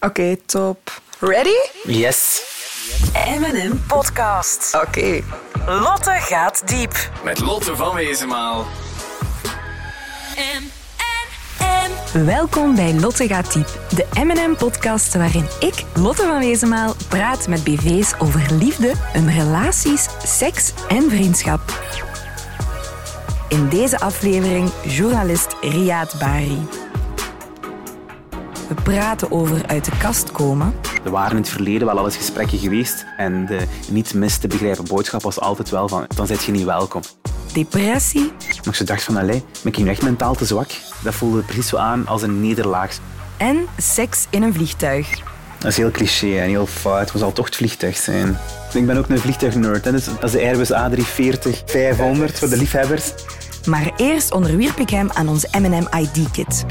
Oké, top. Ready? Yes. M&M Podcast. Oké. Lotte gaat diep. Met Lotte van Wezenmaal. Welkom bij Lotte gaat diep, de M&M-podcast waarin ik, Lotte van Wezenmaal, praat met BV's over liefde, hun relaties, seks en vriendschap. In deze aflevering journalist Riyad Bari. We praten over uit de kast komen, Er waren in het verleden wel al eens gesprekken geweest en de niet mis te begrijpen boodschap was altijd wel van dan zit je niet welkom. depressie Maar ik zo dacht van, allee, ben ik nu echt mentaal te zwak? Dat voelde precies zo aan als een nederlaag. en seks in een vliegtuig. Dat is heel cliché en heel fout. Het zal toch het vliegtuig zijn. Ik ben ook een vliegtuignerd. hè. Dus dat is de Airbus A340-500 voor de liefhebbers. Maar eerst onderwierp ik hem aan onze M&M ID-kit.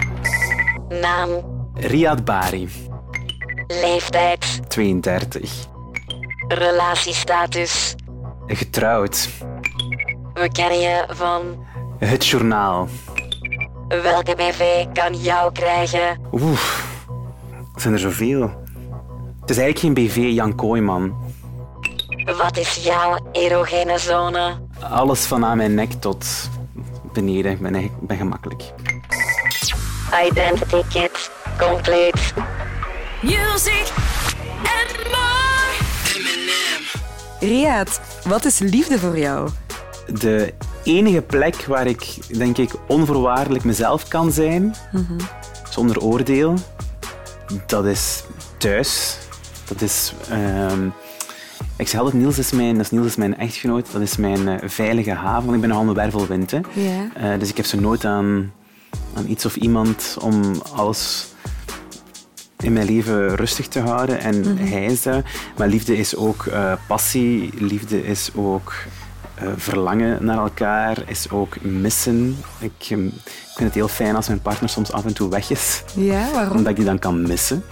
Naam, Riyad Bari, leeftijd, 32. relatiestatus. Getrouwd. We kennen je van Het journaal. welke BV kan jou krijgen. Oeh, zijn er zoveel. Het is eigenlijk geen BV Jan Kooijman. Wat is jouw erogene zone? Alles van aan mijn nek tot beneden. Ik ben, ben gemakkelijk. Identity kit, compleet. Music and more. Riyad, wat is liefde voor jou? De enige plek waar ik, denk ik, onvoorwaardelijk mezelf kan zijn, zonder oordeel, dat is thuis. Dat is... ehm, ik zeg altijd, Niels is mijn, dus Niels is mijn echtgenoot, dat is mijn eh, veilige haven, want ik ben nogal een wervelwind. Hè. Ja. Eh, dus ik heb zo nooit aan, aan iets of iemand om alles in mijn leven rustig te houden. En hij is dat. Maar liefde is ook eh, passie. Liefde is ook eh, verlangen naar elkaar. Is ook missen. Ik, ehm, ik vind het heel fijn als mijn partner soms af en toe weg is. Ja, waarom? Omdat ik die dan kan missen.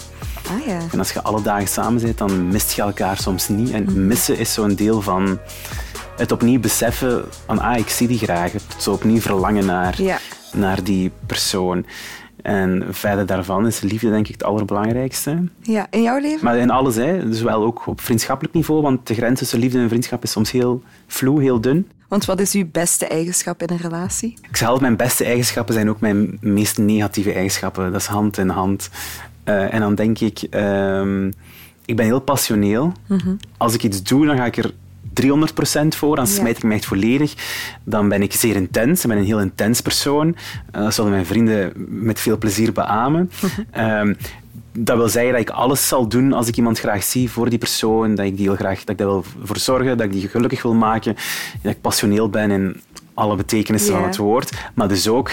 Ah ja. En als je alle dagen samen bent, dan mist je elkaar soms niet. En missen is zo'n deel van het opnieuw beseffen van ah, ik zie die graag. Het zo opnieuw verlangen naar, Ja. Naar die persoon. En verder daarvan is liefde denk ik het allerbelangrijkste. Ja, in jouw leven? Maar in alles, hè. dus wel ook op vriendschappelijk niveau, want de grens tussen liefde en vriendschap is soms heel vloe, heel dun. Want wat is uw beste eigenschap in een relatie? Ik altijd, mijn beste eigenschappen zijn ook mijn meest negatieve eigenschappen. Dat is hand in hand. Eh, en dan denk ik, ehm, ik ben heel passioneel. Als ik iets doe, dan ga ik er 300% voor. Dan smijt ik me echt volledig. Dan ben ik zeer intens. Ik ben een heel intens persoon. Eh, dat zullen mijn vrienden met veel plezier beamen. Ehm, dat wil zeggen dat ik alles zal doen als ik iemand graag zie voor die persoon. Dat ik, die heel graag, dat ik daar wil voor zorgen, dat ik die gelukkig wil maken. Dat ik passioneel ben in alle betekenissen van het woord. Maar dus ook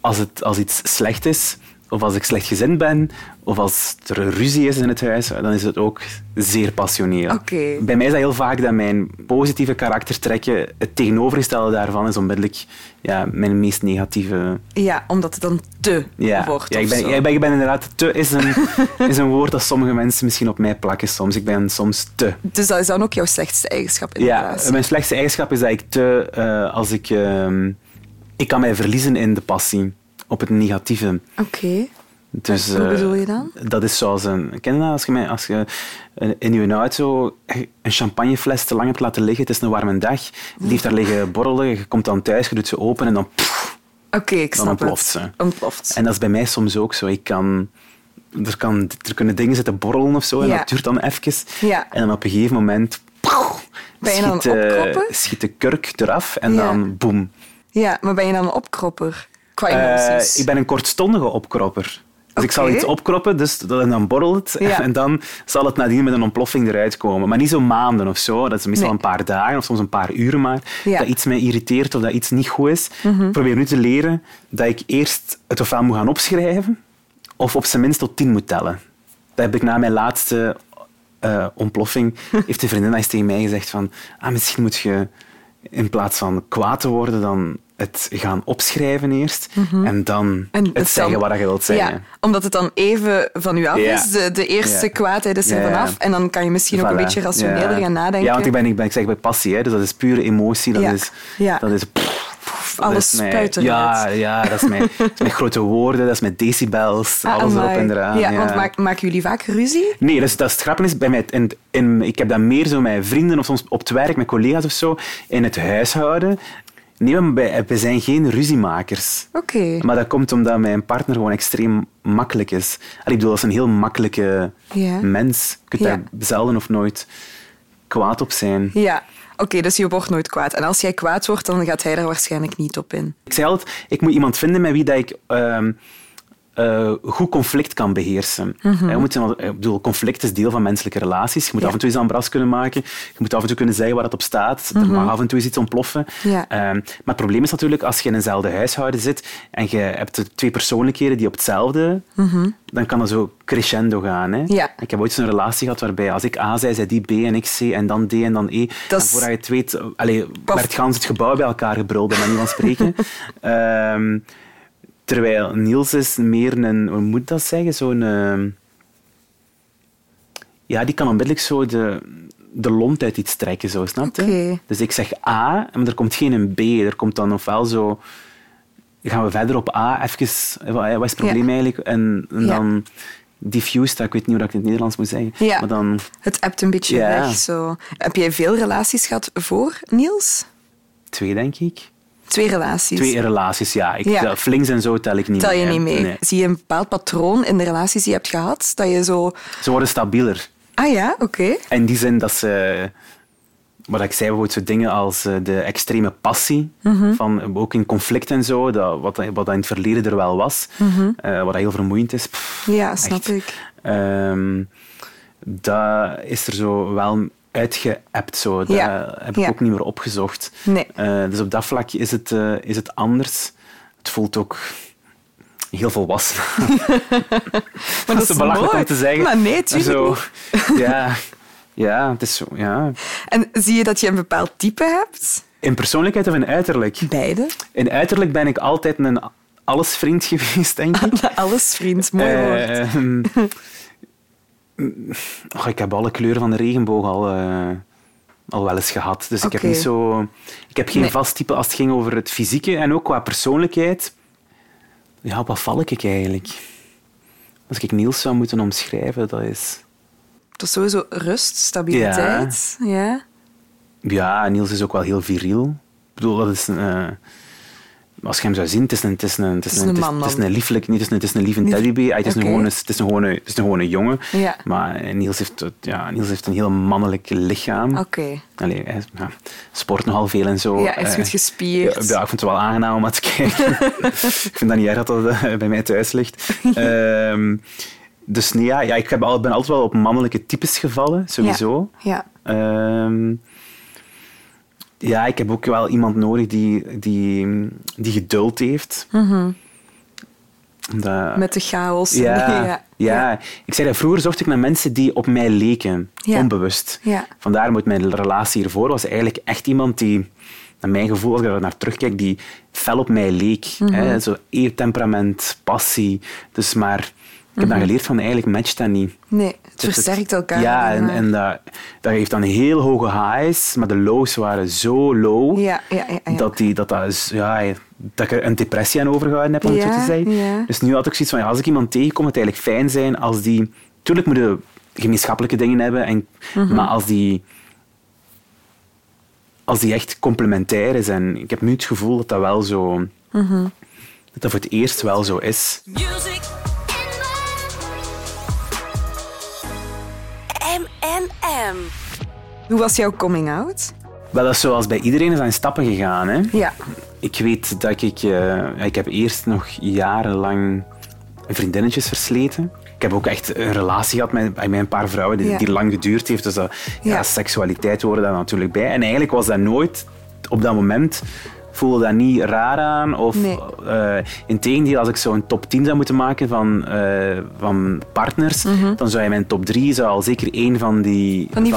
als, het, als iets slecht is, of als ik slechtgezind ben, of als er een ruzie is in het huis, dan is het ook zeer passioneel. Bij mij is dat heel vaak dat mijn positieve karaktertrekken, het tegenovergestelde daarvan is onmiddellijk ja, mijn meest negatieve Ja, omdat het dan te ja, wordt ja, ik, ben, ik, ben, ik ben inderdaad te is een, is een woord dat sommige mensen misschien op mij plakken soms. Ik ben soms te. Dus dat is dan ook jouw slechtste eigenschap in een Ja, mijn slechtste eigenschap is dat ik te, eh, als ik, ehm, ik kan mij verliezen in de passie, op het negatieve. Oké. Dus, Hoe eh, bedoel je dan? Dat is zoals een. Ken je dat? Als je, mij- als je in je auto een champagnefles te lang hebt laten liggen, het is een warme dag, die heeft daar liggen borrelen, je komt dan thuis, je doet ze open en dan. Oké, ik Dan snap ontploft het. ze. Ontploft. En dat is bij mij soms ook zo. Ik kan, er, kan, er kunnen dingen zitten borrelen of zo, en Ja. dat duurt dan even. Ja. En dan op een gegeven moment Ben je dan een schiet, opkropper? schiet de kurk eraf en Ja. dan boem. Ja, maar ben je dan een opkropper? Qua Eh, ik ben een kortstondige opkropper. Dus ik zal iets opkroppen, dus en dan borrelt het. Ja. En dan zal het nadien met een ontploffing eruit komen. Maar niet zo maanden of zo. Dat is meestal Nee. een paar dagen of soms een paar uren maar. Ja. Mhm. Dat iets mij irriteert of dat iets niet goed is. Ik probeer nu te leren dat ik eerst het ofwel moet gaan opschrijven of op zijn minst tot tien moet tellen. Dat heb ik na mijn laatste eh, ontploffing, heeft de vriendin eens tegen mij gezegd van ah, misschien moet je in plaats van kwaad te worden, dan het gaan opschrijven eerst en dan Mhm. En het het zeggen dan- wat je wilt zeggen. Ja, omdat het dan even van u af Ja. is. De, de eerste Ja. kwaadheid is er vanaf. En dan kan je misschien ook een beetje rationeler gaan nadenken. Ja, want ik ben, ik ben ik zeg bij passie, hè, dus dat is pure emotie. Dat is, Ja. dat is pff, alles dat is Ja, ja dat, is met, dat is met grote woorden, dat is met decibels, Ah, alles erop en eraan. Ja, want maak- maken jullie vaak ruzie? Nee, dus, dat is het grappige bij mij, in, in, ik heb dat meer zo met vrienden of soms op het werk met collega's of zo, in het huishouden. Nee, maar wij zijn geen ruziemakers. Oké. Maar dat komt omdat mijn partner gewoon extreem makkelijk is. Allee, ik bedoel, dat is een heel makkelijke mens. Je kunt daar zelden of nooit kwaad op zijn. Ja. Oké, dus je wordt nooit kwaad. En als jij kwaad wordt, dan gaat hij er waarschijnlijk niet op in. Ik zei altijd, ik moet iemand vinden met wie dat ik ehm, eh, goed conflict kan beheersen. Mhm. Eh, je moet, ik bedoel, conflict is deel van menselijke relaties. Je moet Ja. af en toe eens aan bras kunnen maken. Je moet af en toe kunnen zeggen waar het op staat. Er mag af en toe eens iets ontploffen. Mhm. Ja. Ehm, maar het probleem is natuurlijk, als je in eenzelfde huishouden zit en je hebt twee persoonlijkheden die op hetzelfde, dan kan dat zo crescendo gaan. Hè? Mhm. Ja. Ik heb ooit zo'n relatie gehad waarbij als ik A zei, zei die B en ik C en dan D en dan E. Dat en voordat je het weet, allee, Paf. werd gans het gebouw bij elkaar gebruld, bij manier van spreken. Ehm, terwijl Niels is meer een, hoe moet dat zeggen, zo'n... ehm, ja, die kan onmiddellijk zo de, de lont uit iets trekken, zo, snap je? Dus ik zeg A, maar er komt geen een B. Er komt dan ofwel zo... Gaan we verder op A, even... Wat wat is het probleem Ja. eigenlijk? En, en Ja. dan diffuse dat, ik weet niet hoe ik het in het Nederlands moet zeggen. Ja. Maar dan Het appt een beetje Ja. weg. Zo. Heb jij veel relaties gehad voor Niels? twee, denk ik. Twee relaties. Twee relaties, ja. Ik, Ja. tel- Flings en zo tel ik niet Tel je mee, niet mee. Nee. Zie je een bepaald patroon in de relaties die je hebt gehad? Dat je zo... Ze worden stabieler. Ah ja, oké. In die zin dat ze... Wat ik zei, bijvoorbeeld zo dingen als eh, de extreme passie, Mhm. van, ook in conflict en zo, dat, wat, wat in het verleden er wel was, eh, wat heel vermoeiend is. Pff, Mhm. Ja, snap echt. ik. Ehm, dat is er zo wel uitgeappt. Zo. Dat Ja, heb ik ja. ook niet meer opgezocht. Nee. Eh, dus op dat vlak is het, eh, is het anders. Het voelt ook heel volwassen. Maar dat is te belachelijk mooi. om te zeggen. Maar nee, tuurlijk. Ja, ja, het is zo, ja. En zie je dat je een bepaald type hebt? In persoonlijkheid of in uiterlijk? Beide. In uiterlijk ben ik altijd een allesvriend geweest, denk ik. Alles, vriend. Mooi woord. Eh, ehm, oh, ik heb alle kleuren van de regenboog al, eh, al wel eens gehad. Dus ik heb niet zo... Ik heb geen Nee. vast type als het ging over het fysieke. En ook qua persoonlijkheid. Ja, wat val ik eigenlijk? Als ik Niels zou moeten omschrijven, dat is... Dat is sowieso rust, stabiliteit. Ja. Ja, Niels is ook wel heel viriel. Ik bedoel, dat is... een, eh, als je hem zou zien, het is een, het is een, het is een, een het is- man het is dan. een lieflijk, niet, het is een, het is een lieve teddybeer. Ah, Het is een gewone, het is een gewone, het is een gewone jongen. Ja. Maar eh, Niels heeft, ja, Niels heeft een heel mannelijk lichaam. Oké. Allee, hij ja, sport nogal veel en zo. Ja, hij is Eh, goed gespierd. Ja, ja, ik vind het wel aangenaam om naar te kijken. ik vind dat niet erg dat dat eh, bij mij thuis ligt. Ehm, dus nee, ja, ik heb al, ben altijd wel op mannelijke types gevallen, sowieso. Ja. Ehm, ja, ik heb ook wel iemand nodig die, die, die geduld heeft. Dat- Met de chaos. ja, ja. ja. ik zei dat vroeger zocht ik naar mensen die op mij leken, Ja. onbewust. Ja. Vandaar moet mijn relatie hiervoor was eigenlijk echt iemand die, naar mijn gevoel, als ik er naar terugkijk, die fel op mij leek. Mhm. hè, zo temperament, passie. Dus maar ik heb dan geleerd van eigenlijk matcht dat niet. Nee, het het- versterkt elkaar. Ja, en, en dat, dat heeft dan heel hoge highs, maar de lows waren zo low Ja, ja, ja, ja. dat, die, dat, dat, ja, dat ik er een depressie aan overgehouden heb, om het zo te zeggen. ja. Dus nu had ik zoiets van, ja, als ik iemand tegenkom, het eigenlijk fijn zijn als die... Tuurlijk moeten we gemeenschappelijke dingen hebben, en, Mhm. maar als die, als die echt complementair is. En ik heb nu het gevoel dat dat wel zo... Mhm. Dat dat voor het eerst wel zo is. Music M&M. Hoe was jouw coming out? Wel, dat is zoals bij iedereen is aan stappen gegaan. Hè? Ja. Ik weet dat ik... eh, ik heb eerst nog jarenlang vriendinnetjes versleten. Ik heb ook echt een relatie gehad met, met een paar vrouwen die, Ja. die lang geduurd heeft. Dus dat, ja. Ja. seksualiteit hoorde daar natuurlijk bij. En eigenlijk was dat nooit... Op dat moment voelde dat niet raar aan. Of Nee. eh, integendeel, als ik zo'n top 10 zou moeten maken van, eh, van partners, dan zou je mijn top 3 zou al zeker één van die, Mhm. Van die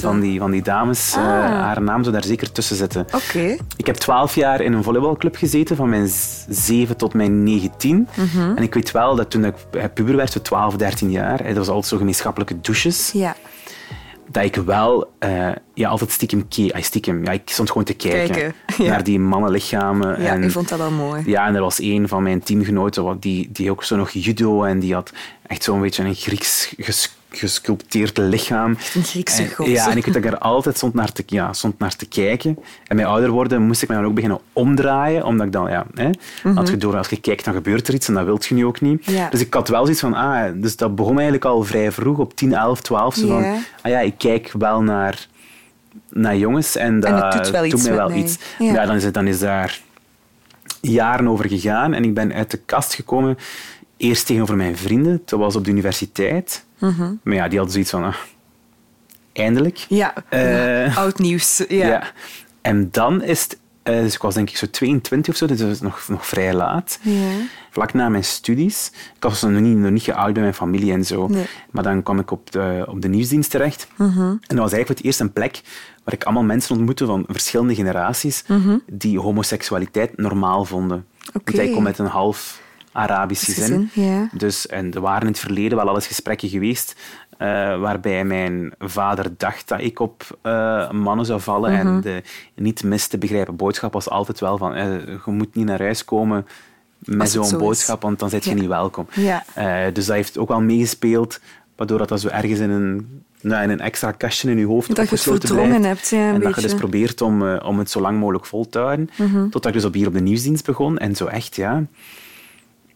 van die, van die dames, eh, Ah. haar naam zou daar zeker tussen zitten. Oké. Ik heb twaalf jaar in een volleybalclub gezeten, van mijn z- zeven tot mijn 19. Mhm. En ik weet wel dat toen ik puber werd, zo 12, 13 jaar, dat was altijd zo gemeenschappelijke douches. Ja. Dat ik wel eh, ja, altijd stiekem keek. Ah, stiekem, ja, ik stond gewoon te kijken, Kijken, ja. naar die mannenlichamen. Ja, en, ik vond dat wel mooi. Ja, en er was een van mijn teamgenoten wat- die, die ook zo nog judo en die had echt zo'n beetje een Grieks gesculpteerd lichaam. Een Griekse En-. Ja, en ik weet dat ik er altijd stond naar, te, ja, stond naar te kijken. En bij ouder worden moest ik me dan ook beginnen omdraaien, omdat ik dan, ja, hè, had je door, als je kijkt, dan gebeurt er iets en dat wilt je nu ook niet. Mhm. Ja. Dus ik had wel zoiets van, ah, dus dat begon eigenlijk al vrij vroeg, op 10, 11, 12. Zo van, ah ja, ik kijk wel naar, naar jongens en dat En doet wel iets mij wel mij. iets. Ja. Ja, dan, is het, dan is daar jaren over gegaan en ik ben uit de kast gekomen. Eerst tegenover mijn vrienden, dat was op de universiteit. Mhm. Maar ja, die hadden zoiets van, ah, eindelijk. Ja, Eh, oud nieuws. Ja. Ja. En dan is het, eh, dus ik was denk ik zo 22 of zo, dus dat nog, nog vrij laat. Ja. Vlak na mijn studies. Ik was nog niet, nog niet geoud bij mijn familie en zo. Nee. Maar dan kwam ik op de, op de nieuwsdienst terecht. Mhm. En dat was eigenlijk voor het eerst een plek waar ik allemaal mensen ontmoette van verschillende generaties die homoseksualiteit normaal vonden. Mhm. Oké. Want ik kom met een half Arabisch gezin. Ja. Dus, en er waren in het verleden wel al eens gesprekken geweest eh, waarbij mijn vader dacht dat ik op eh, mannen zou vallen. Mhm. En de niet mis te begrijpen boodschap was altijd wel van eh, je moet niet naar huis komen met het zo zo'n is. boodschap, want dan zit je Ja. niet welkom. Ja. Dus dat heeft ook wel meegespeeld, waardoor dat, dat zo ergens in een, nou, in een extra kastje in je hoofd Dat je het opgesloten verdrongen blijft. hebt, ja, en dat je. Mhm. dus probeert om, om het zo lang mogelijk vol te houden. Totdat ik dus op hier op de nieuwsdienst begon. En zo echt, ja...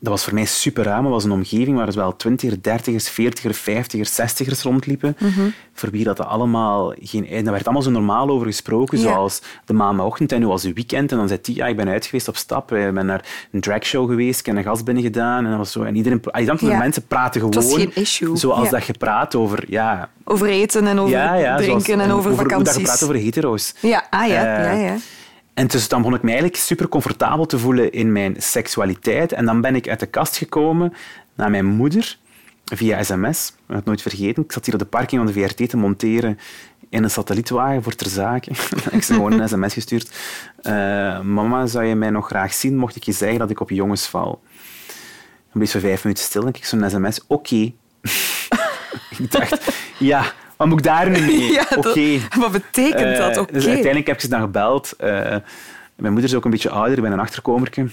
Dat was voor mij super raar, het was een omgeving waar dus wel twintigers, dertigers, veertigers, vijftigers, zestigers rondliepen. Mhm. Voor wie dat allemaal geen... En daar werd allemaal zo normaal over gesproken, Ja. zoals de maandagochtend en nu was het weekend. En dan zei die, ja, ik ben uit geweest op stap. Ik ben naar een dragshow geweest, ik heb een gast binnen gedaan. En, dat was zo. en iedereen... ah, dan Ja. mensen praten gewoon... was geen issue. Zoals Ja. dat je praat over... Ja, Over eten en over drinken en over, Hoe dat vakanties. je praat over hetero's. Ja, ah ja, Eh, ja, ja. En dus dan begon ik me eigenlijk super comfortabel te voelen in mijn seksualiteit. En dan ben ik uit de kast gekomen naar mijn moeder via sms. Ik heb het nooit vergeten. Ik zat hier op de parking van de VRT te monteren in een satellietwagen voor ter zake. ik ze gewoon een sms gestuurd. Eh, mama, zou je mij nog graag zien mocht ik je zeggen dat ik op jongens val? Dan bleef ze vijf minuten stil en ik zo'n sms. Oké. ik dacht, ja, wat moet ik daar nu mee? Ja, Oké. Wat betekent dat? Eh. Dus uiteindelijk heb ik ze dan gebeld. Eh, mijn moeder is ook een beetje ouder, ik ben een achterkomerke.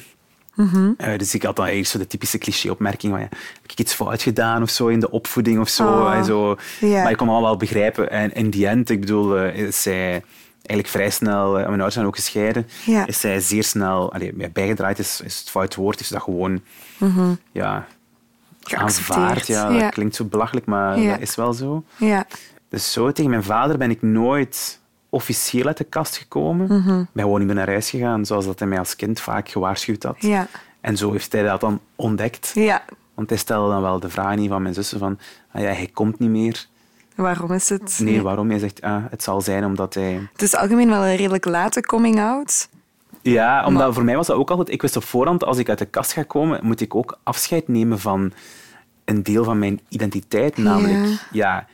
Mhm. Eh, dus ik had dan eigenlijk zo de typische cliché-opmerking van ja, heb ik iets fout gedaan of zo in de opvoeding of zo. Oh, en zo. ja. Maar ik kon allemaal wel begrijpen. En in die end, ik bedoel, is zij eigenlijk vrij snel, eh, mijn ouders zijn ook gescheiden, Ja. is zij zeer snel, allee, bijgedraaid is, is het fout woord, is dat gewoon ja, Geaccepteerd. aanvaard. Ja, Ja. Dat klinkt zo belachelijk, maar Ja. dat is wel zo. Dus zo, tegen mijn vader ben ik nooit officieel uit de kast gekomen. Ik ben gewoon niet meer naar huis gegaan, zoals dat hij mij als kind vaak gewaarschuwd had. Ja. En zo heeft hij dat dan ontdekt. ja. Want hij stelde dan wel de vraag niet van mijn zussen van, ah ja, hij komt niet meer. Waarom is het? Nee, waarom? Hij zegt, ah, het zal zijn omdat hij... Het is algemeen wel een redelijk late coming-out. Ja, omdat Maar- voor mij was dat ook altijd... Ik wist op voorhand, als ik uit de kast ga komen, moet ik ook afscheid nemen van een deel van mijn identiteit. Namelijk, ja,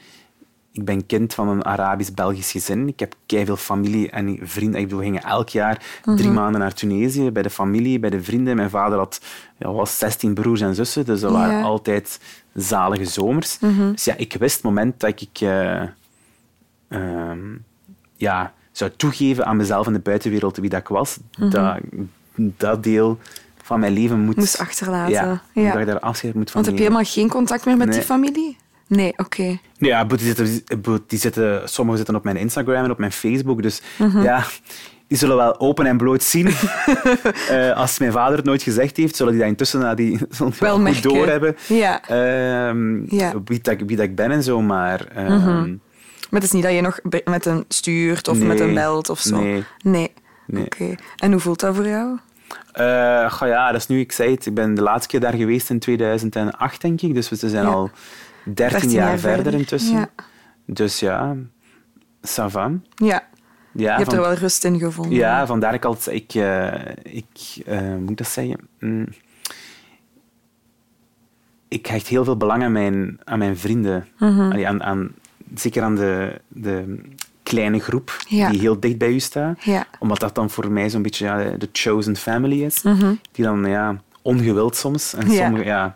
ik ben kind van een Arabisch-Belgisch gezin. Ik heb veel familie en vrienden. Ik bedoel, we gingen elk jaar drie maanden naar Tunesië, bij de familie, bij de vrienden. Mijn vader had ja, was 16 broers en zussen, dus dat waren Ja. altijd zalige zomers. Dus ja, ik wist het moment dat ik... eh, ehm, ja, zou toegeven aan mezelf en de buitenwereld wie dat ik was, dat, dat deel van mijn leven moet... Moest achterlaten. Ja, Ja. dat je daar afscheid moet van Want heb je helemaal geen contact meer met Nee. die familie? Nee, oké. Nee, ja, die zitten, die zitten, sommigen zitten op mijn Instagram en op mijn Facebook, dus Mhm. ja... Die zullen wel open en bloot zien. Eh, als mijn vader het nooit gezegd heeft, zullen die dat intussen na die, Wel goed doorhebben. Ja. Ehm, Ja. Wie, dat, wie dat ik ben en zo, maar... ehm, Maar het is niet dat je nog met een stuurt of met een belt of zo? Nee. Nee. Nee. Oké. En hoe voelt dat voor jou? Goh, ja, dat is nu, ik zei het, ik ben de laatste keer daar geweest in 2008, denk ik. Dus we zijn Ja. al 13, 13 jaar, jaar verder, intussen. Ja. Dus ja, ça va. Ja. Ja, je hebt van- er wel rust in gevonden. ja, vandaar ik altijd... Ik, eh, ik hoe moet ik dat zeggen? Mm. Ik hecht heel veel belang aan mijn, aan mijn vrienden. Mhm. Allee, aan, aan, zeker aan de, de kleine groep Ja. die heel dicht bij u staat. Ja. Omdat dat dan voor mij zo'n beetje ja, de chosen family is. Die dan ja, ongewild soms. En Mhm. Ja. sommige, ja,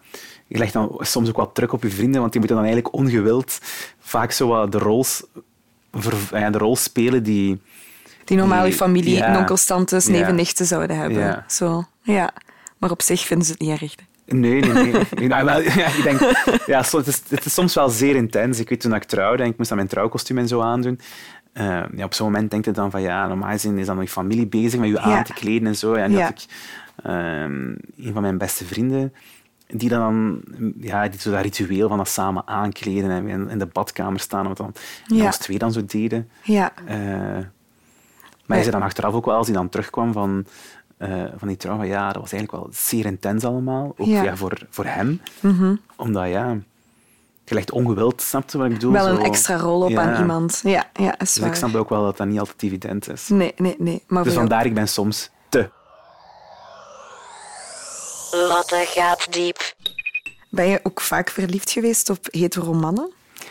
je legt dan soms ook wat druk op je vrienden, want die moeten dan eigenlijk ongewild vaak zo wat de roles ver- ja, de rol spelen die... Die normaal je Die- familie, ja. onkels, tantes, neven, nichten zouden hebben. Ja. Zo, ja. Maar op zich vinden ze het niet erg. Nee, nee, nee. Wel, ja, ik denk, ja, het, is, het is soms wel zeer intens. Ik weet toen ik trouwde en ik moest dan mijn trouwkostuum en zo aandoen. eh, ja, op zo'n moment denk je dan van ja, normaal gezien is dan je familie bezig met je aan te kleden en zo. En had ik ehm, een van mijn beste vrienden die dan, ja, die zo dat ritueel van dat samen aankleden en in, in de badkamer staan, wat dan die Ja. ons twee dan zo deden. Ja. Eh, maar hij zei dan achteraf ook wel, als hij dan terugkwam van, eh, van die trouw, van ja, dat was eigenlijk wel zeer intens allemaal. Ook Ja. ja. voor, voor hem. Omdat, ja, je legt ongewild, snap je wat ik bedoel? Wel een Zo- extra rol op Ja. aan iemand. Ja, ja is Dus waar. ik snap ook wel dat dat niet altijd evident is. Nee, nee, nee. Maar Dus vandaar, ik ben soms. Lotte gaat diep. Ben je ook vaak verliefd geweest op hetero mannen?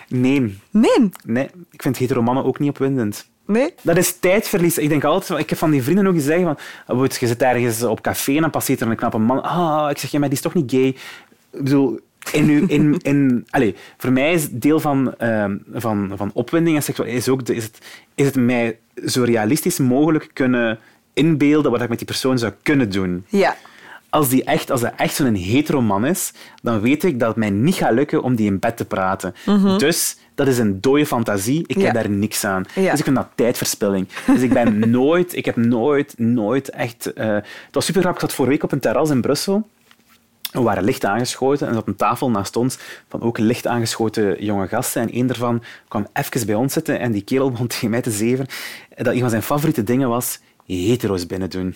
Nee, Nee. nee, ik vind heteromannen ook niet opwindend. Nee? Dat is tijdverlies. Ik denk altijd, ik heb van die vrienden ook gezegd van, bijvoorbeeld, je zit ergens op café en dan passeert er een knappe man. Ah, ik zeg, ja, maar die is toch niet gay? Ik bedoel, in, uw- in, in, allez, voor mij is deel van, ehm, van, van opwinding en seksualiteit is ook, de, is, het, is het mij zo realistisch mogelijk kunnen inbeelden wat ik met die persoon zou kunnen doen. Ja. Als, die echt, als dat echt zo'n hetero man is, dan weet ik dat het mij niet gaat lukken om die in bed te praten. Dus dat is een dode fantasie. Ik Ja. heb daar niks aan. Ja. Dus ik vind dat tijdverspilling. Dus ik ben nooit, ik heb nooit, nooit echt... eh het was super grappig. Ik zat vorige week op een terras in Brussel. We waren licht aangeschoten en er zat een tafel naast ons van ook licht aangeschoten jonge gasten. En één daarvan kwam even bij ons zitten en die kerel begon tegen mij te zeven dat een van zijn favoriete dingen was hetero's binnen doen.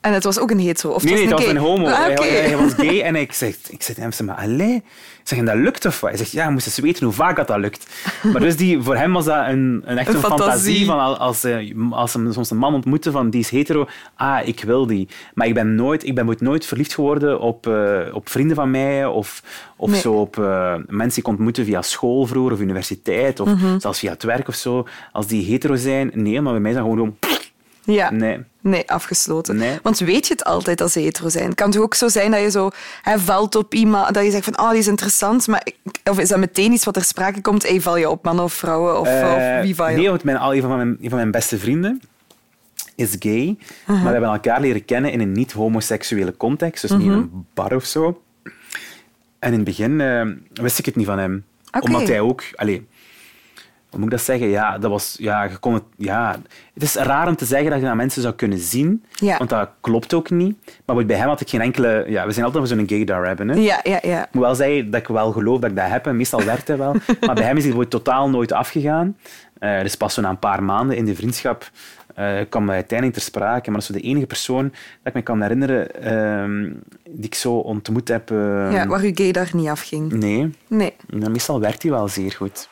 En het was ook een hetero? Of Nee, nee, het dat was was een een homo. Ah, Hij, oké. hij- hij was gay en ik zeg, ik zeg hem, maar allee. Zeg, dat lukt of wat? Hij zegt, ja, je moest eens weten hoe vaak dat, dat lukt. Maar dus die, voor hem was dat een, een echt Een een fantasie. fantasie. van al- als, eh, als hem soms een man ontmoette van die is hetero, ah, ik wil die. Maar ik ben nooit, ik ben nooit- nooit verliefd geworden op, eh, op vrienden van mij of, of Nee. zo op eh, mensen die ik ontmoette via school vroeger of universiteit of Mhm. zelfs via het werk of zo. Als die hetero zijn, nee, maar bij mij zijn gewoon gewoon... Ja. Nee. Nee, afgesloten. Nee. Want weet je het altijd als ze hetero zijn? Het kan toch ook zo zijn dat je zo hè, valt op iemand, dat je zegt van, oh, die is interessant, maar of is dat meteen iets wat er sprake komt? Hey, val je op mannen of vrouwen? Of, Eh, of wie val je Nee, want mijn, al- een, van mijn, een van mijn beste vrienden is gay, maar we hebben elkaar leren kennen in een niet-homoseksuele context, dus niet in een bar of zo. En in het begin eh, wist ik het niet van hem. Omdat hij ook... Allee, hoe moet ik dat zeggen? Ja, dat was, ja, je kon het, ja, het is raar om te zeggen dat je dat mensen zou kunnen zien, Ja. want dat klopt ook niet. Maar bij hem had ik geen enkele... Ja, we zijn altijd over zo'n gaydar hebben. Hè. Ja, ja, ja. Ik moet wel zeggen dat ik wel geloof dat ik dat heb. En meestal werkt hij wel. Maar bij hem is hij gewoon totaal nooit afgegaan. Eh, dus pas zo na een paar maanden in de vriendschap eh, kwam hij uiteindelijk ter sprake. Maar dat is de enige persoon dat ik me kan herinneren ehm, die ik zo ontmoet heb. ehm, ja waar uw gay daar niet afging. Nee, Nee. Meestal werkt hij wel zeer goed.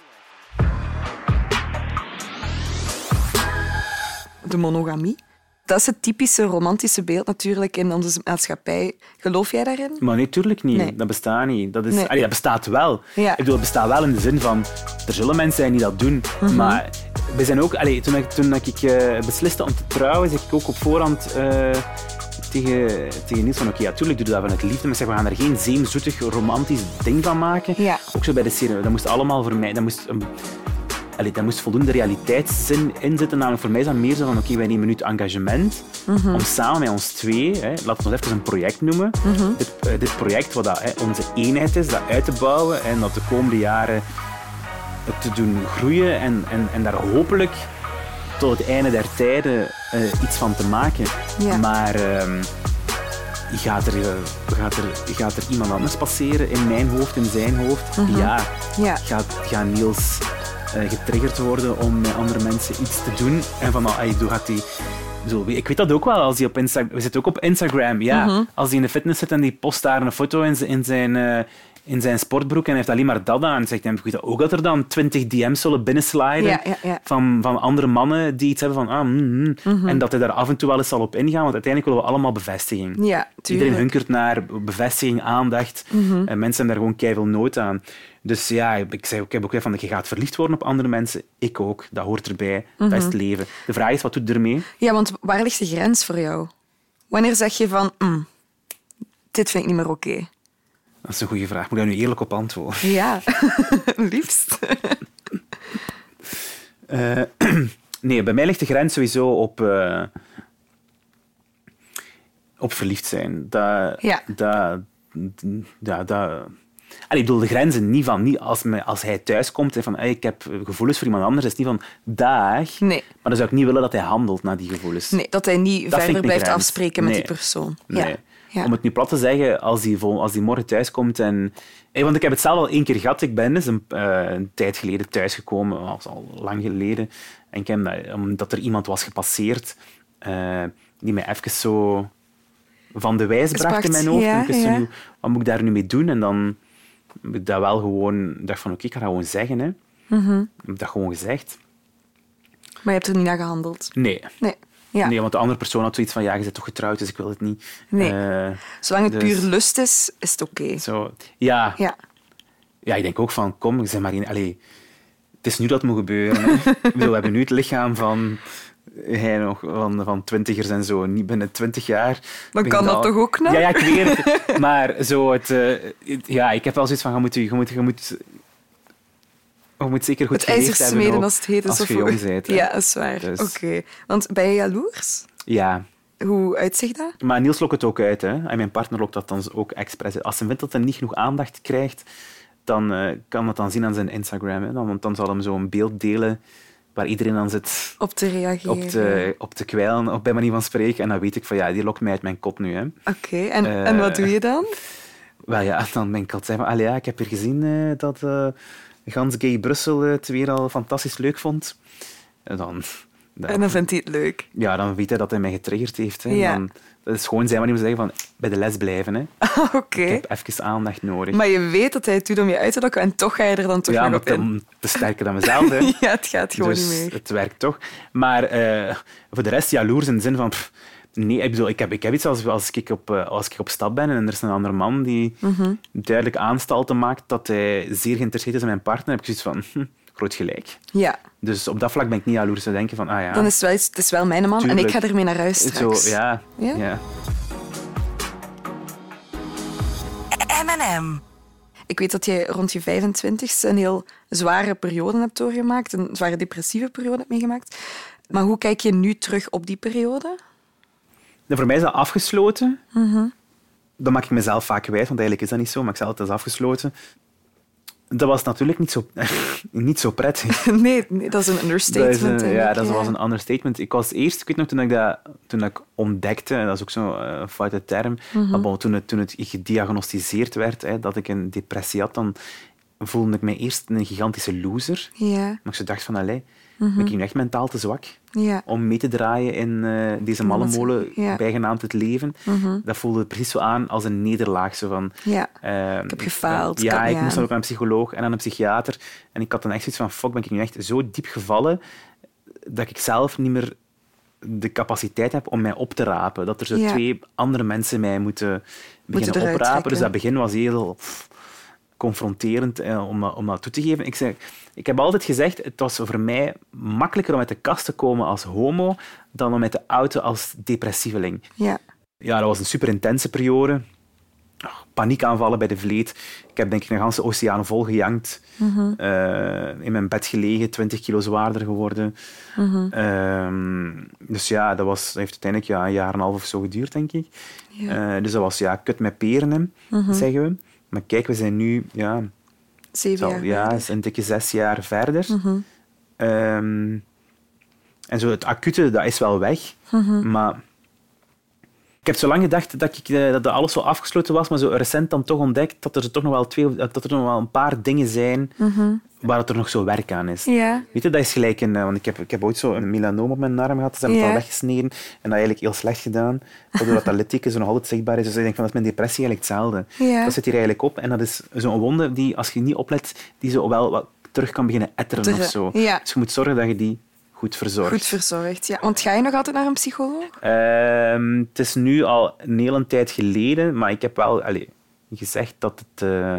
De monogamie. Dat is het typische romantische beeld natuurlijk in onze maatschappij. Geloof jij daarin? Maar nee, tuurlijk niet. Nee. Dat bestaat niet. Dat, is, Nee. allee, dat bestaat wel. Ja. Ik bedoel, het bestaat wel in de zin van... Er zullen mensen zijn die dat doen. Mhm. Maar we zijn ook... Allee, toen ik, toen ik eh, besliste om te trouwen, zeg ik ook op voorhand... eh, tegen, tegen Niels van, oké, ja, tuurlijk doe je dat vanuit liefde, maar zeg, we gaan er geen zeemzoetig, romantisch ding van maken. Ja. Ook zo bij de serie. Dat moest allemaal voor mij... Dat moest, een, allee, dat moest voldoende realiteitszin in zitten. Namelijk voor mij is dat meer zo van, oké, wij nemen nu het engagement om samen met ons twee, hè, laten we ons even een project noemen, dit, eh, dit project wat dat, hè, onze eenheid is, dat uit te bouwen en dat de komende jaren te doen groeien en, en, en daar hopelijk tot het einde der tijden eh, iets van te maken. Ja. Maar ehm, gaat, er, eh, gaat, er, gaat er iemand anders passeren in mijn hoofd, in zijn hoofd? Ja. Ja. Gaat, Niels getriggerd worden om met andere mensen iets te doen? En van, ah, doe gaat die... Zo, ik weet dat ook wel, als hij op Instagram... We zitten ook op Instagram, ja. Als hij in de fitness zit en die post daar een foto in, zijn- in zijn... eh, in zijn sportbroek en heeft alleen maar dat aan. Zegt ook dat er dan 20 DM's zullen binnensliden Ja, ja, ja. Van, van andere mannen die iets hebben van ah, mm, mm. en dat hij daar af en toe wel eens zal op ingaan, want uiteindelijk willen we allemaal bevestiging. Ja, Iedereen. Mhm. hunkert naar bevestiging, aandacht. En mensen hebben daar gewoon keiveel nood aan. Dus ja, ik, zei, ik heb ook van, je gaat verliefd worden op andere mensen. Ik ook. Dat hoort erbij. Dat Mhm. is het leven. De vraag is, wat doet je ermee? Ja, want waar ligt de grens voor jou? Wanneer zeg je van, mm, dit vind ik niet meer oké? Dat is een goede vraag. Moet ik daar nu eerlijk op antwoorden? Ja, liefst. Eh, nee, bij mij ligt de grens sowieso op, eh, op verliefd zijn. Dat, Ja. dat, ja, dat, Allee, ik bedoel, de grenzen niet van niet als, me, als hij thuis komt en van hey, ik heb gevoelens voor iemand anders, is het niet van dag. Nee. Maar dan zou ik niet willen dat hij handelt naar die gevoelens. Nee, dat hij niet Dat verder blijft grens. afspreken met Nee. die persoon. Nee. Ja. Ja. Om het nu plat te zeggen, als die, als die morgen thuis komt en... Hey, want ik heb het zelf al één keer gehad. Ik ben eens een, eh, een tijd geleden thuisgekomen, was al lang geleden. En ik heb, dat- omdat er iemand was gepasseerd eh, die mij even zo van de wijs bracht in mijn hoofd. ja, en ik wist zo wat moet ik daar nu mee doen? En dan heb ik dat wel gewoon... Dacht van, oké, ik ga dat gewoon zeggen. Hè. Mhm. Ik heb dat gewoon gezegd. Maar je hebt er niet naar gehandeld. Nee. Nee. Ja. Nee, want de andere persoon had zoiets van, ja, je bent toch getrouwd, dus ik wil het niet. Nee. Eh, Zolang het dus- puur lust is, is het oké. Zo, ja, Ja. Ja, ik denk ook van, kom, zeg maar in, allee, het is nu dat het moet gebeuren. Hè. ik bedoel, we hebben nu het lichaam van, hij nog, van, van twintigers en zo. Niet binnen twintig jaar. Dan kan dat al- toch ook nog? Ja, ja, ik weet het. Maar zo het, eh, het- ja, ik heb wel zoiets van, je moet, je moet, je moet, je moet zeker goed Het ijzer smeden als het heet is. als of je jong bent. Ja, dat is waar. Dus- Oké. Want ben je jaloers? Ja, Hoe uitzicht dat? Maar Niels lokt het ook uit. Hè? En mijn partner lokt dat dan ook expres uit. Als hij vindt dat hij niet genoeg aandacht krijgt, dan eh, kan dat dan zien aan zijn Instagram. Hè? Dan, want dan zal hem zo'n beeld delen waar iedereen dan zit Op te reageren. op te, op te kwijlen, op bij manier van spreken. En dan weet ik van, ja, die lokt mij uit mijn kop nu. Hè? Oké, en, Eh, en wat doe je dan? Wel ja, dan ben ik altijd van, ja, ik heb hier gezien eh, dat eh gans gay Brussel het weer al fantastisch leuk vond. En dan... dan- En dan vindt hij het leuk. ja, dan weet hij dat hij mij getriggerd heeft. Hè? Ja. Dan, dat is gewoon zijn manier om te zeggen van, bij de les blijven. Hè? Oké. Ik heb even aandacht nodig. Maar je weet dat hij het doet om je uit te lokken en toch ga je er dan toch ja, nog maar op in. om te sterker dan mezelf. Hè. Ja, het gaat gewoon dus niet meer. het werkt toch. Maar eh, voor de rest jaloers in de zin van... pff, nee, ik bedoel, ik heb, ik heb iets als, als, ik op, eh, als ik op stap ben en er is een andere man die Mhm. duidelijk aanstalten maakt dat hij zeer geïnteresseerd is in mijn partner, heb ik zoiets van... Hm, groot gelijk. Ja, Dus op dat vlak ben ik niet jaloers te denken van... Ah ja, dan is het wel, het is wel mijn man en ik ga ermee naar huis zo, straks. ja, Ja? ja. M&M. Ik weet dat jij rond je 25ste een heel zware periode hebt doorgemaakt, een zware depressieve periode hebt meegemaakt. Maar hoe kijk je nu terug op die periode? Voor mij is dat afgesloten. Mhm. Dat maak ik mezelf vaak kwijt, want eigenlijk is dat niet zo. Maar ik zeg altijd, dat is afgesloten. Dat was natuurlijk niet zo, niet zo prettig. nee, nee, dat is een understatement. Dat is een- ja, dat was een understatement. Ik was eerst, ik weet nog toen ik dat, toen ik ontdekte, en dat is ook zo'n eh, foute term, Mhm. maar bon, toen, het, toen het gediagnosticeerd werd hè, dat ik een depressie had, dan voelde ik mij eerst een gigantische loser. Ja, Maar ik dacht van, allee, ben ik nu echt mentaal te zwak ja. om mee te draaien in eh, deze malle molen, Ja. Mhm. bijgenaamd het leven? Dat voelde precies zo aan als een nederlaag. Zo van, Ja. eh, Ik heb gefaald, Ja, ik moest dan ook naar een psycholoog en aan een psychiater. En ik had dan echt zoiets van, fuck, ben ik nu echt zo diep gevallen dat ik zelf niet meer de capaciteit heb om mij op te rapen. Dat er zo twee andere mensen mij moeten beginnen eruit oprapen. trekken. Dus dat begin was heel pff, confronterend eh, om, dat- om dat toe te geven. Ik, zeg, ik heb altijd gezegd, het was voor mij makkelijker om uit de kast te komen als homo dan om uit de auto als depressieveling. ja. Ja, dat was een super intense periode. Paniekaanvallen bij de vleet. Ik heb denk ik een ganse oceaan vol gejankt. Eh, in mijn bed gelegen, 20 kilo zwaarder geworden. Ehm, dus ja, dat, was, dat heeft uiteindelijk ja, een jaar en een half of zo geduurd, denk ik. Eh, dus dat was ja, kut met peren, hè, zeggen we. Maar kijk, we zijn nu ja, Zeven jaar. ja, een dikke zes jaar verder. Ehm, en zo het acute, dat is wel weg. Maar ik heb zo lang gedacht dat, ik, eh, dat alles zo afgesloten was, maar zo recent dan toch ontdekt dat er toch nog wel, twee, dat er nog wel een paar dingen zijn waar het er nog zo werk aan is. Weet je, dat is gelijk een... eh, Want ik heb, ik heb ooit zo een melanoom op mijn arm gehad. Ze hebben het Ja. al weggesneden. En dat eigenlijk heel slecht gedaan. Waardoor dat, litteken zo nog altijd zichtbaar is. Dus ik denk van, dat is mijn depressie eigenlijk hetzelfde. Dat zit hier eigenlijk op. En dat is zo'n wonde die, als je niet oplet, die zo wel wat terug kan beginnen etteren of zo. Dus je moet zorgen dat je die goed verzorgt. Goed verzorgd, ja. Want ga je nog altijd naar een psycholoog? Ehm, het is nu al een hele tijd geleden, maar ik heb wel allee, gezegd dat, het, eh,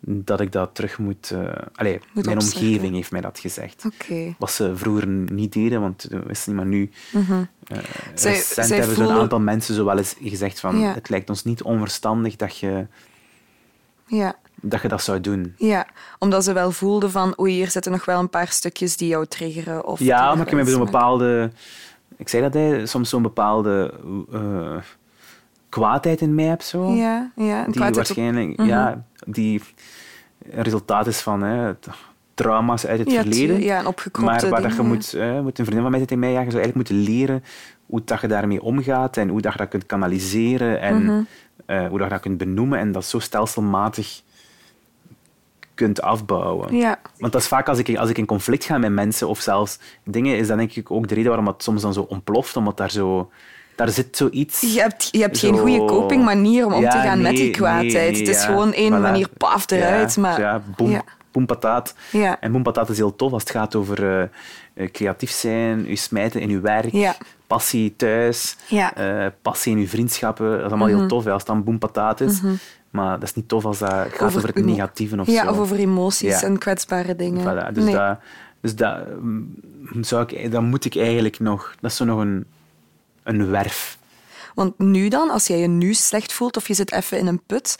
dat ik dat terug moet... eh allee, Moet mijn omgeving heeft mij dat gezegd. Oké. Wat ze vroeger niet deden, want we wisten niet, maar nu... eh, Mhm. Zij- recent zij hebben zo'n voelen- aantal mensen zo wel eens gezegd van Ja. het lijkt ons niet onverstandig dat je Ja. dat je dat zou doen. ja, omdat ze wel voelden van oei, hier zitten nog wel een paar stukjes die jou triggeren. Of Ja, maar ik heb zo'n bepaalde... Ik zei dat, hè, soms zo'n bepaalde eh, kwaadheid in mij heb. Zo. Ja, ja. Die op- waarschijnlijk ja, die een resultaat is van hè, trauma's uit het ja, verleden. Ja, en opgekropte maar waar dat je moet, moet een vriendin van mij zei tegen mij, ja, je zou eigenlijk moeten leren hoe dat je daarmee omgaat en hoe dat je dat kunt kanaliseren en Mhm. Eh, hoe dat je dat kunt benoemen en dat zo stelselmatig kunt afbouwen. Ja. Want dat is vaak als ik, als ik in conflict ga met mensen of zelfs dingen, is dat denk ik ook de reden waarom het soms dan zo ontploft, omdat daar zo... Daar zit zoiets... Je hebt, je hebt geen goede copingmanier om om te gaan met die kwaadheid. nee, nee, het is ja. gewoon één Voilà. manier, paf, eruit. Ja, maar, ja, boem, Ja. boem pataat. En boem pataat is heel tof als het gaat over eh, eh, creatief zijn, je smijten in je werk, Ja. Passie thuis, Ja. Mhm. eh, passie in je vriendschappen. Dat is allemaal heel tof hè, als het dan boem pataat is. Maar dat is niet tof als dat gaat over, het negatieve of ja, zo. of over emoties Ja. en kwetsbare dingen. Voilà, dus Nee. dat, dus dat, mm, zou ik, dat moet ik eigenlijk nog... Dat is zo nog een, een werf. Want nu dan, als jij je nu slecht voelt of je zit even in een put,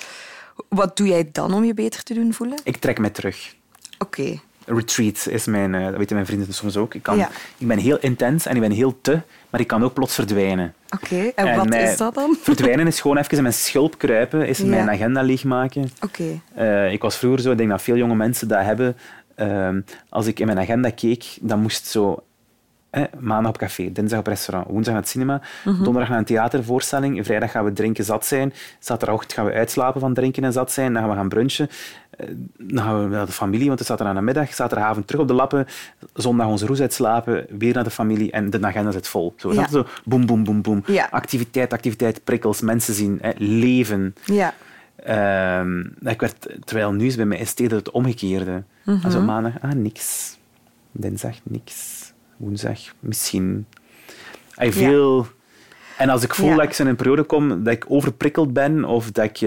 wat doe jij dan om je beter te doen voelen? Ik trek mij terug. Oké. Retreat is mijn, eh, dat weten mijn vrienden soms ook. Ik, kan, Ja. ik ben heel intens en ik ben heel te, maar ik kan ook plots verdwijnen. Oké, en, wat is dat dan? Verdwijnen is gewoon even in mijn schulp kruipen, is Ja. mijn agenda leegmaken. Oké. Eh, ik was vroeger zo, ik denk dat veel jonge mensen dat hebben. Ehm, als ik in mijn agenda keek, dan moest zo eh, maandag op café, dinsdag op restaurant, woensdag naar het cinema, Mhm. donderdag naar een theatervoorstelling, vrijdag gaan we drinken zat zijn, zaterdagochtend gaan we uitslapen van drinken en zat zijn, dan gaan we gaan brunchen, Eh, dan gaan we naar de familie, want het is zaterdag namiddag, zaterdagavond terug op de lappen, zondag onze roes uitslapen, weer naar de familie en de agenda zit vol. Zo, Ja. zo boem, boem, boem, boem. Ja. Activiteit, activiteit, prikkels, mensen zien, eh, leven. Ja. Ehm, ik werd, terwijl nu is bij mij is het omgekeerde. Also maandag, ah, niks. Dinsdag, niks. Woensdag, misschien. Ay, veel... En als ik voel Ja. dat ik in een periode kom dat ik overprikkeld ben of dat, ik,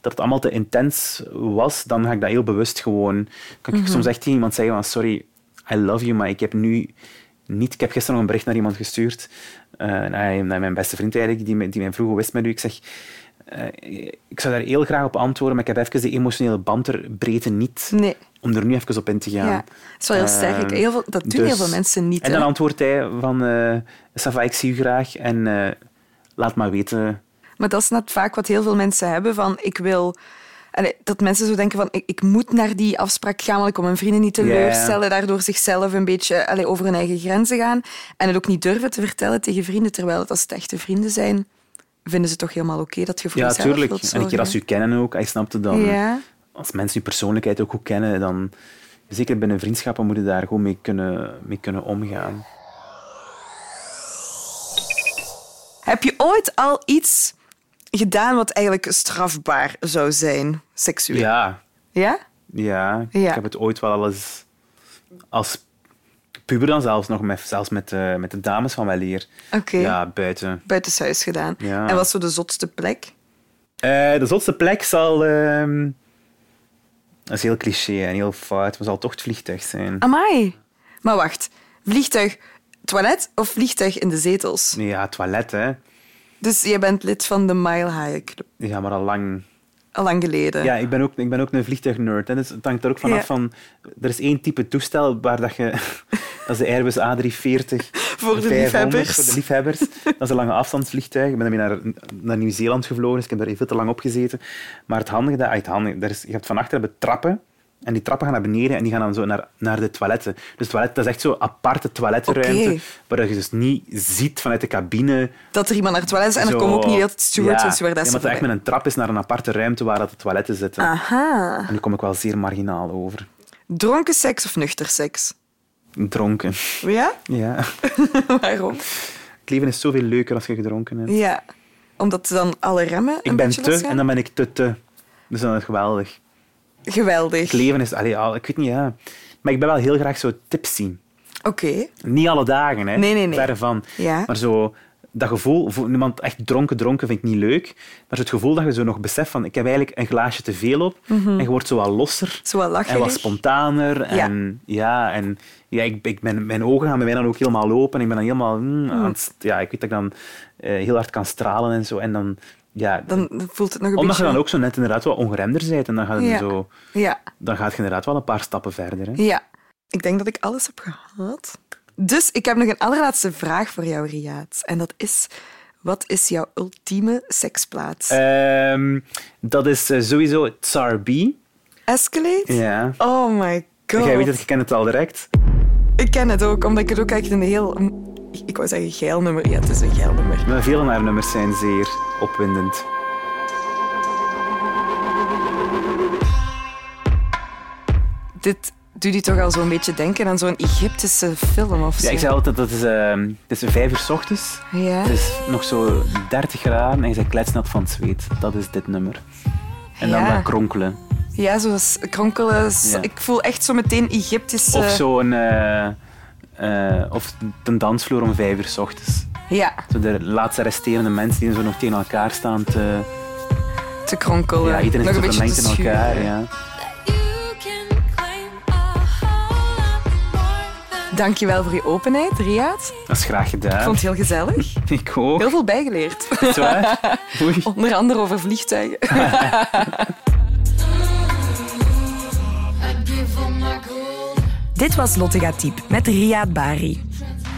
dat het allemaal te intens was, dan ga ik dat heel bewust gewoon... Kan ik soms echt tegen iemand zeggen van sorry, I love you, maar ik heb nu niet... Ik heb gisteren nog een bericht naar iemand gestuurd, eh, naar, mijn beste vriend eigenlijk, die, die mij vroeg hoe wist met u. Ik zeg... eh, ik zou daar heel graag op antwoorden, maar ik heb even de emotionele band er breedte niet Nee. om er nu even op in te gaan. Ja, dat is wel heel sterk. Ehm, Heel veel, dat doen dus- heel veel mensen niet. En hè. dan antwoordt hij van, eh Sava, ik zie u graag en eh, laat maar weten. Maar dat is net vaak wat heel veel mensen hebben. Van, ik wil... Allee, dat mensen zo denken van, ik, ik moet naar die afspraak gaan, want ik wil mijn vrienden niet teleurstellen. Daardoor zichzelf een beetje allee, over hun eigen grenzen gaan. En het ook niet durven te vertellen tegen vrienden. Terwijl het, als het echte vrienden zijn, vinden ze toch helemaal oké dat je voor Ja, jezelf tuurlijk. wilt En een keer als ze u kennen ook, hij snapt het dan. Ja. Als mensen je persoonlijkheid ook goed kennen, dan... Zeker binnen vriendschappen moet je daar gewoon mee kunnen, mee kunnen omgaan. Heb je ooit al iets gedaan wat eigenlijk strafbaar zou zijn, seksueel? Ja, Ja? ja. Ja. Ik heb het ooit wel al eens... Als puber dan zelfs nog, met, zelfs met, de- met de dames van wel hier. Oké. Ja, buiten. Buitenshuis gedaan. Ja. En wat is zo de zotste plek? Eh, de zotste plek zal... ehm, dat is heel cliché en heel fout, maar zal toch het vliegtuig zijn. Amai. Maar wacht. Vliegtuig toilet of vliegtuig in de zetels? Ja, toilet, hè. Dus jij bent lid van de Mile High Club. Ja, maar al lang. Al lang geleden. Ja, ik ben ook, ik ben ook een vliegtuignerd. hè. Dus het hangt er ook vanaf Ja. van... Er is één type toestel waar dat je... Dat is de Airbus A340. Voor de 500, liefhebbers. Voor de liefhebbers. Dat is een lange afstandsvliegtuig. Ik ben ermee naar, naar Nieuw-Zeeland gevlogen, dus ik heb daar veel te lang op gezeten. Maar het handige... Dat, ah, het handige daar is, je hebt van achter hebben trappen. En die trappen gaan naar beneden en die gaan dan zo naar, naar de toiletten. Dus toilet, dat is echt zo'n aparte toilettenruimte. Oké. Waar je dus niet ziet vanuit de cabine Dat er iemand naar het toilet is en er Zo- komen ook niet altijd stewards ja, en stewardessen Ja, maar het echt met een trap is naar een aparte ruimte waar dat de toiletten zitten. Aha. En nu kom ik wel zeer marginaal over. Dronken seks of nuchter seks? Dronken. Ja? Ja. Waarom? Het leven is zoveel leuker als je gedronken hebt. Ja. Omdat dan alle remmen een ik ben te losgaan? en dan ben ik te te. Dus dan is het geweldig. Geweldig. Het leven is... Allee, al- ik weet niet, ja. Maar ik ben wel heel graag zo tipsy. Oké. Niet alle dagen, hè. Nee, nee, nee. Verre van. Ja. Maar zo... Dat gevoel, voor iemand echt dronken, dronken vind ik niet leuk. Maar zo het gevoel dat je zo nog beseft van, ik heb eigenlijk een glaasje te veel op. En je wordt zo wat losser. Zo wat En wat lacherig. spontaner. En, ja, en ja, ik, ik ben, mijn ogen gaan bij mij dan ook helemaal open. En ik ben dan helemaal... mm, aan het- ja, ik weet dat ik dan eh, heel hard kan stralen en zo. En dan ja, Dan voelt het nog een omdat je dan ook zo net inderdaad wat ongeremder bent en dan gaat, het Ja. zo, Ja, dan gaat je inderdaad wel een paar stappen verder. Hè? ja. Ik denk dat ik alles heb gehad. Dus ik heb nog een allerlaatste vraag voor jou, Riaat. En dat is... Wat is jouw ultieme seksplaats? Ehm, dat is eh, sowieso Tsar B. Escalate? Ja. Oh my god. Jij weet het, je kent het al direct. Ik ken het ook, omdat ik het ook echt een heel... Ik wou zeggen geil nummer. Ja, het is een geil nummer. Maar Veel van haar nummers zijn zeer opwindend. Dit doet je toch al zo'n beetje denken aan zo'n Egyptische film of zo. Ja, ik zei altijd, dat is, ehm, het is vijf uur 's ochtends. Ja? Het is nog zo 30 graden en je bent kletsnat van het zweet. Dat is dit nummer. En dan Ja. dat kronkelen. Ja, zoals kronkelen. Ja. Ik voel echt zo meteen Egyptische... Of zo'n... eh, eh, of een dansvloer om vijf uur 's ochtends. Ja, Zo de laatste resterende mensen die zo nog tegen elkaar staan te... te kronkelen. Ja, iedereen Nog is een zo vermengd in elkaar. schuren. Ja. Dankjewel voor je openheid, Riaat. Dat is graag Ik gedaan. vond het heel gezellig. Ik ook. Heel veel bijgeleerd. Is het waar? Oei. Onder andere over vliegtuigen. Dit was Lotte gaat diep met Riyad Bari.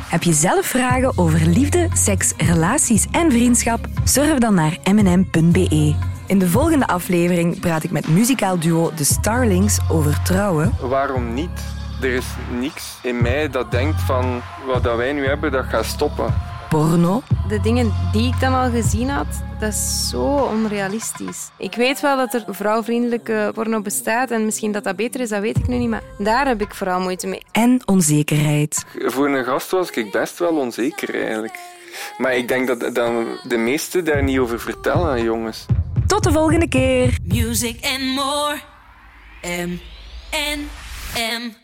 Heb je zelf vragen over liefde, seks, relaties en vriendschap? Surf dan naar mnm.be. In de volgende aflevering praat ik met muzikaal duo The Starlings over trouwen, Waarom niet? Er is niks in mij dat denkt van wat dat wij nu hebben, dat gaat stoppen. Porno De dingen die ik dan al gezien had, dat is zo onrealistisch. Ik weet wel dat er vrouwvriendelijke porno bestaat en misschien dat dat beter is, dat weet ik nu niet, maar daar heb ik vooral moeite mee. en onzekerheid. Voor een gast was ik best wel onzeker eigenlijk. Maar ik denk dat dan de meesten daar niet over vertellen aan jongens. Tot de volgende keer! Music and more. M N M.